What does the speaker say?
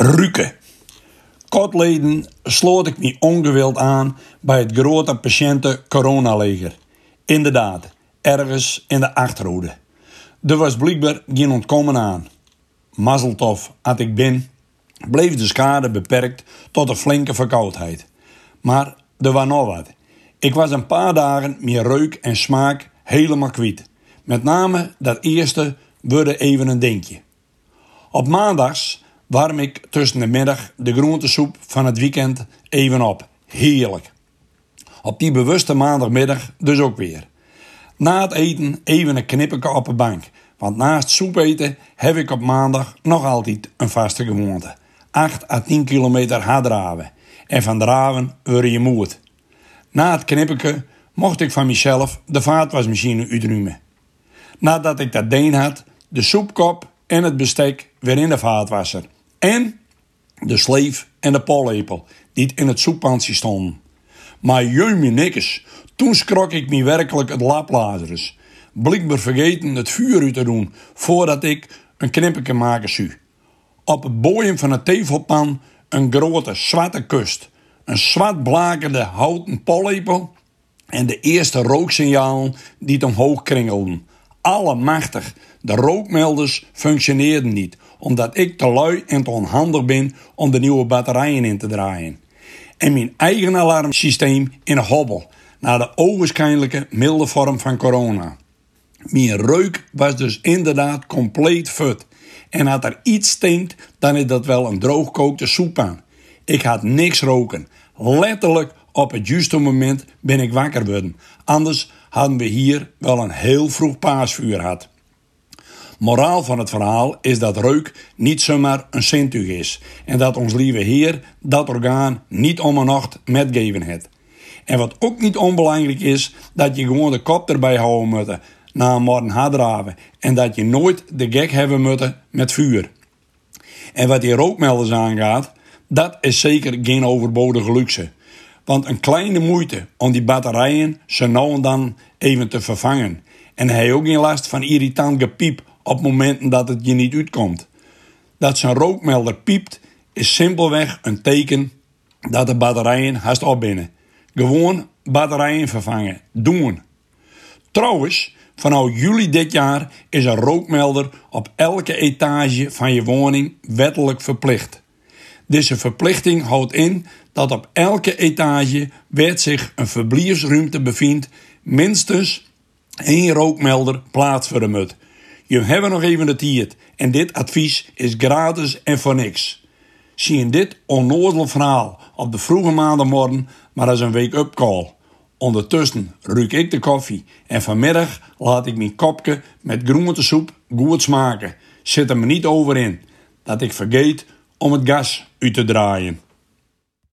Ruken. Kortleden sloot ik me ongewild aan bij het grote patiënten coronaleger. Inderdaad, ergens in de achterhoede. Er was blijkbaar geen ontkomen aan. Mazzeltof had ik bin, bleef de schade beperkt tot een flinke verkoudheid. Maar er was nog wat. Ik was een paar dagen meer reuk en smaak helemaal kwijt. Met name dat eerste wurde even een denkje. Op maandags warm ik tussen de middag de groentesoep van het weekend even op. Heerlijk. Op die bewuste maandagmiddag dus ook weer. Na het eten even een knipperke op de bank. Want naast soep eten heb ik op maandag nog altijd een vaste gewoonte. 8 à 10 kilometer hard draven. En van draven word je moe. Na het knipperke mocht ik van mezelf de vaatwasmachine uitruimen. Nadat ik dat deen had, de soepkop en het bestek weer in de vaatwasser. En de sleef en de pollepel die in het soeppansje stonden. Maar jeumie nikkes, toen schrok ik me werkelijk het laplazerus. Blikbaar vergeten het vuur uit te doen voordat ik een knipperke maken zou. Op het boeien van de tevelpan een grote zwarte kust. Een zwart blakende houten pollepel en de eerste rooksignalen die het omhoog kringelden. Allemachtig, de rookmelders functioneerden niet, omdat ik te lui en te onhandig ben om de nieuwe batterijen in te draaien. En mijn eigen alarmsysteem in een hobbel, naar de ogenschijnlijke milde vorm van corona. Mijn reuk was dus inderdaad compleet fut. En had er iets stinkt, dan is dat wel een droogkookte soep aan. Ik had niks roken. Letterlijk op het juiste moment ben ik wakker geworden. Anders hadden we hier wel een heel vroeg paasvuur gehad. Moraal van het verhaal is dat reuk niet zomaar een zintuig is. En dat ons lieve Heer dat orgaan niet om een nacht metgeven heeft. En wat ook niet onbelangrijk is, dat je gewoon de kop erbij houden moet na een morgen hadraven. En dat je nooit de gek hebben moet met vuur. En wat die rookmelders aangaat, dat is zeker geen overbodige luxe. Want een kleine moeite om die batterijen zo nou en dan even te vervangen. En hij ook geen last van irritant gepiep op momenten dat het je niet uitkomt. Dat zijn rookmelder piept is simpelweg een teken dat de batterijen haast opbinnen. Gewoon batterijen vervangen. Doen. Trouwens, vanaf juli dit jaar is een rookmelder op elke etage van je woning wettelijk verplicht. Deze verplichting houdt in dat op elke etage werd zich een verblijfsruimte bevindt minstens één rookmelder plaats voor de Je hebben nog even de tijd en dit advies is gratis en voor niks. Zie in dit onnozel verhaal op de vroege maandagmorgen maar als een wake-up call. Ondertussen ruik ik de koffie en vanmiddag laat ik mijn kopje met groentesoep goed smaken. Zit er me niet over in dat ik vergeet om het gas uit te draaien.